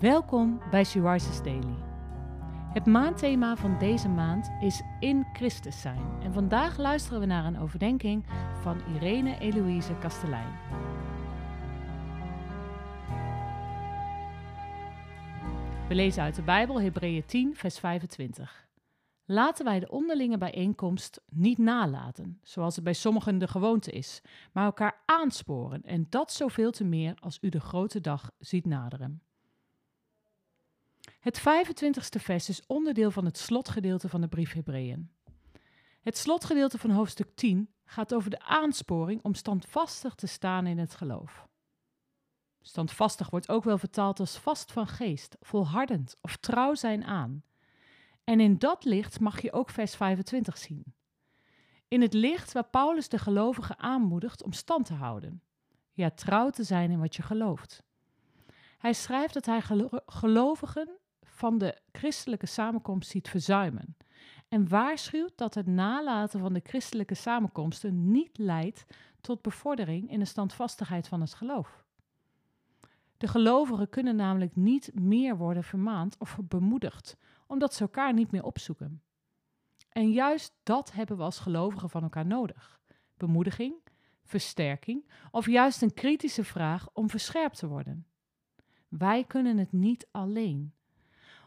Welkom bij She Rises Daily. Het maandthema van deze maand is In Christus zijn. En vandaag luisteren we naar een overdenking van Irene Eloïse Kastelein. We lezen uit de Bijbel Hebreeën 10, vers 25. Laten wij de onderlinge bijeenkomst niet nalaten, zoals het bij sommigen de gewoonte is, maar elkaar aansporen en dat zoveel te meer als u de grote dag ziet naderen. Het 25ste vers is onderdeel van het slotgedeelte van de brief Hebreeën. Het slotgedeelte van hoofdstuk 10 gaat over de aansporing om standvastig te staan in het geloof. Standvastig wordt ook wel vertaald als vast van geest, volhardend of trouw zijn aan. En in dat licht mag je ook vers 25 zien. In het licht waar Paulus de gelovigen aanmoedigt om stand te houden. Ja, trouw te zijn in wat je gelooft. Hij schrijft dat hij gelovigen van de christelijke samenkomst ziet verzuimen. En waarschuwt dat het nalaten van de christelijke samenkomsten niet leidt tot bevordering in de standvastigheid van het geloof. De gelovigen kunnen namelijk niet meer worden vermaand of bemoedigd, omdat ze elkaar niet meer opzoeken. En juist dat hebben we als gelovigen van elkaar nodig: bemoediging, versterking of juist een kritische vraag om verscherpt te worden. Wij kunnen het niet alleen.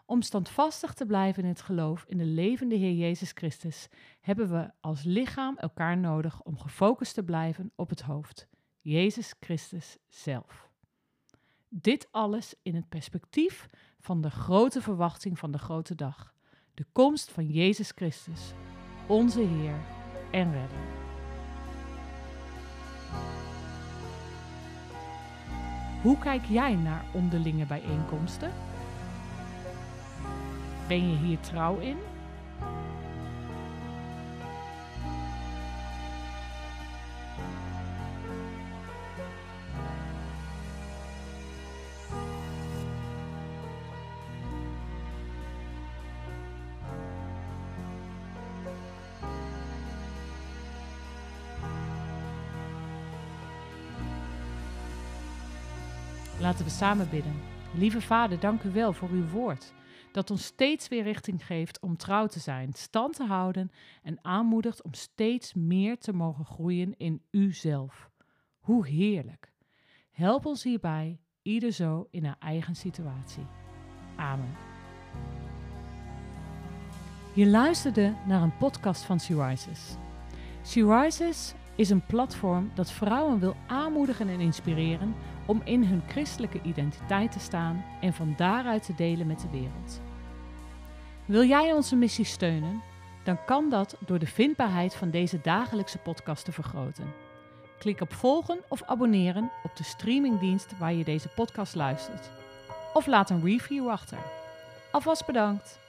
Om standvastig te blijven in het geloof in de levende Heer Jezus Christus, hebben we als lichaam elkaar nodig om gefocust te blijven op het hoofd, Jezus Christus zelf. Dit alles in het perspectief van de grote verwachting van de grote dag, de komst van Jezus Christus, onze Heer en Redder. Hoe kijk jij naar onderlinge bijeenkomsten? Ben je hier trouw in? Laten we samen bidden. Lieve Vader, dank u wel voor uw woord dat ons steeds weer richting geeft om trouw te zijn, stand te houden en aanmoedigt om steeds meer te mogen groeien in Uzelf. Hoe heerlijk! Help ons hierbij, ieder zo in haar eigen situatie. Amen. Je luisterde naar een podcast van She Rises. Is een platform dat vrouwen wil aanmoedigen en inspireren om in hun christelijke identiteit te staan en van daaruit te delen met de wereld. Wil jij onze missie steunen? Dan kan dat door de vindbaarheid van deze dagelijkse podcast te vergroten. Klik op volgen of abonneren op de streamingdienst waar je deze podcast luistert. Of laat een review achter. Alvast bedankt.